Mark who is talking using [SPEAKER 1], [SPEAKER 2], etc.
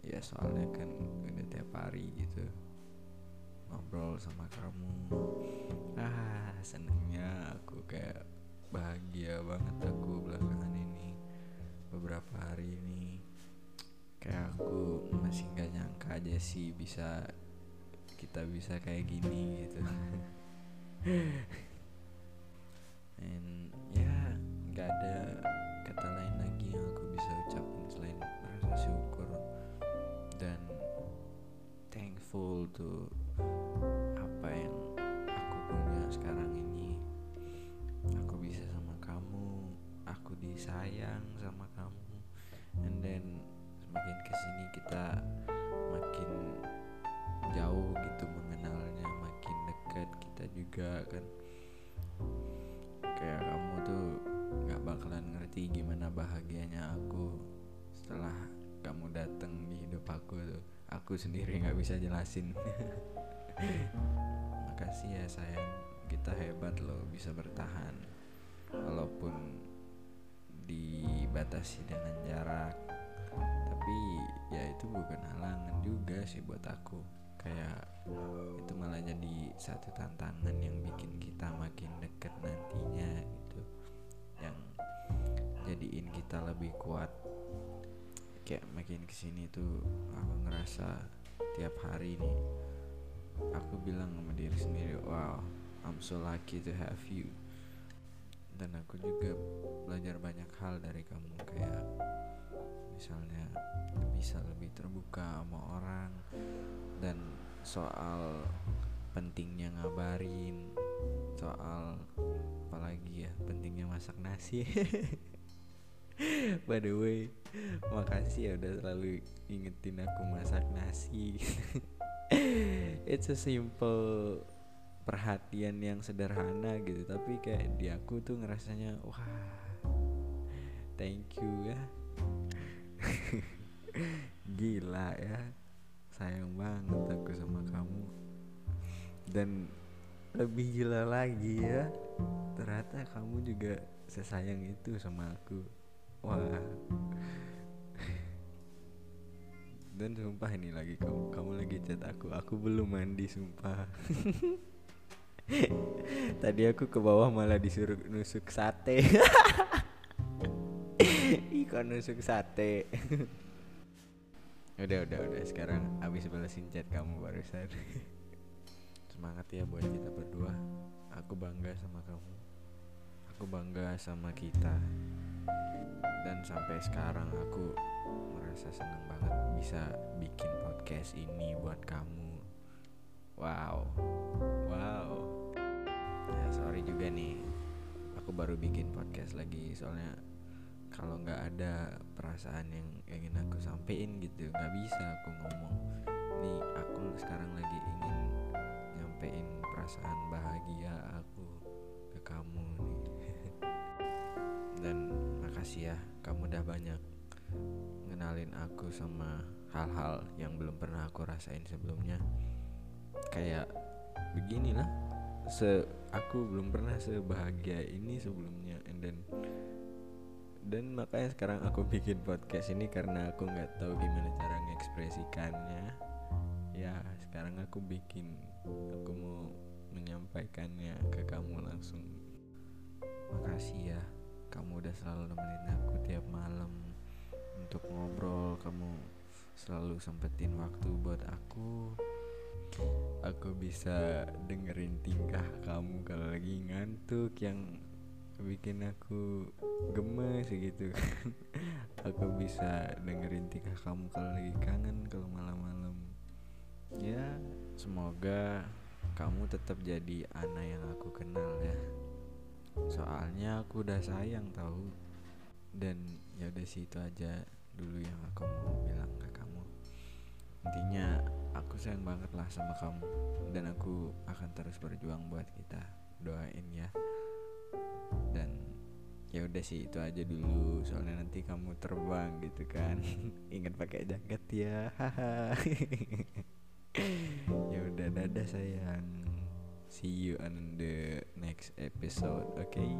[SPEAKER 1] ya soalnya kan udah tiap hari gitu ngobrol sama kamu. Ah senengnya aku kayak bahagia banget aku belakangan ini beberapa hari ini. Kayak aku masih nggak nyangka aja sih bisa kita bisa kayak gini gitu. And ya nggak ada thankful tuh apa yang aku punya sekarang ini. Aku bisa sama kamu aku disayang sama kamu. And then semakin ke sini kita makin jauh gitu mengenalnya makin dekat kita juga kan. Kayak kamu aku sendiri nggak bisa jelasin. Makasih ya sayang. Kita hebat loh bisa bertahan. Walaupun dibatasi dengan jarak. Tapi ya itu bukan halangan juga sih buat aku. Kayak itu malah jadi satu tantangan yang bikin kita makin deket nantinya gitu. Yang jadiin kita lebih kuat kayak makin ke sini tuh aku ngerasa tiap hari nih aku bilang sama diri sendiri wow I'm so lucky to have you. Dan aku juga belajar banyak hal dari kamu kayak misalnya bisa lebih terbuka sama orang dan soal pentingnya ngabarin soal apalagi ya pentingnya masak nasi by the way makasih ya udah selalu ingetin aku masak nasi. It's a simple perhatian yang sederhana gitu tapi kayak di aku tuh ngerasanya wah thank you ya. Gila ya sayang banget aku sama kamu. Dan lebih gila lagi ya ternyata kamu juga sesayang itu sama aku wah. Dan sumpah ini lagi kamu kamu lagi chat aku aku belum mandi sumpah. Tadi aku ke bawah malah disuruh nusuk sate. Iko nusuk sate? Udah udah udah. Sekarang abis balesin chat kamu barusan. Semangat ya buat kita berdua. Aku bangga sama kamu. Aku bangga sama kita dan sampai sekarang aku merasa senang banget bisa bikin podcast ini buat kamu. Wow. Wow. Ya sorry juga nih. Aku baru bikin podcast lagi soalnya kalau nggak ada perasaan yang ingin aku sampein gitu nggak bisa aku ngomong. Nih aku sekarang lagi ingin nyampein perasaan bahagia aku ke kamu nih. Dan makasih ya kamu udah banyak ngenalin aku sama hal-hal yang belum pernah aku rasain sebelumnya. Kayak beginilah se aku belum pernah sebahagia ini sebelumnya and then dan makanya sekarang aku bikin podcast ini karena aku nggak tahu gimana cara mengekspresikannya ya sekarang aku bikin aku mau menyampaikannya ke kamu langsung. Makasih ya kamu udah selalu nemenin aku tiap malam untuk ngobrol. Kamu selalu sempetin waktu buat aku. Aku bisa dengerin tingkah kamu kalau lagi ngantuk yang bikin aku gemes gitu. Aku bisa dengerin tingkah kamu kalau lagi kangen kalau malam-malam. Ya semoga kamu tetap jadi anak yang aku kenal ya soalnya aku udah sayang tahu dan ya udah sih itu aja dulu yang aku mau bilang ke kamu. Intinya aku sayang banget lah sama kamu. Dan aku akan terus berjuang buat kita. Doain ya. Dan ya udah sih itu aja dulu. Soalnya nanti kamu terbang gitu kan. Ingat pakai jaket ya. Ya udah dadah sayang see you on the next episode okay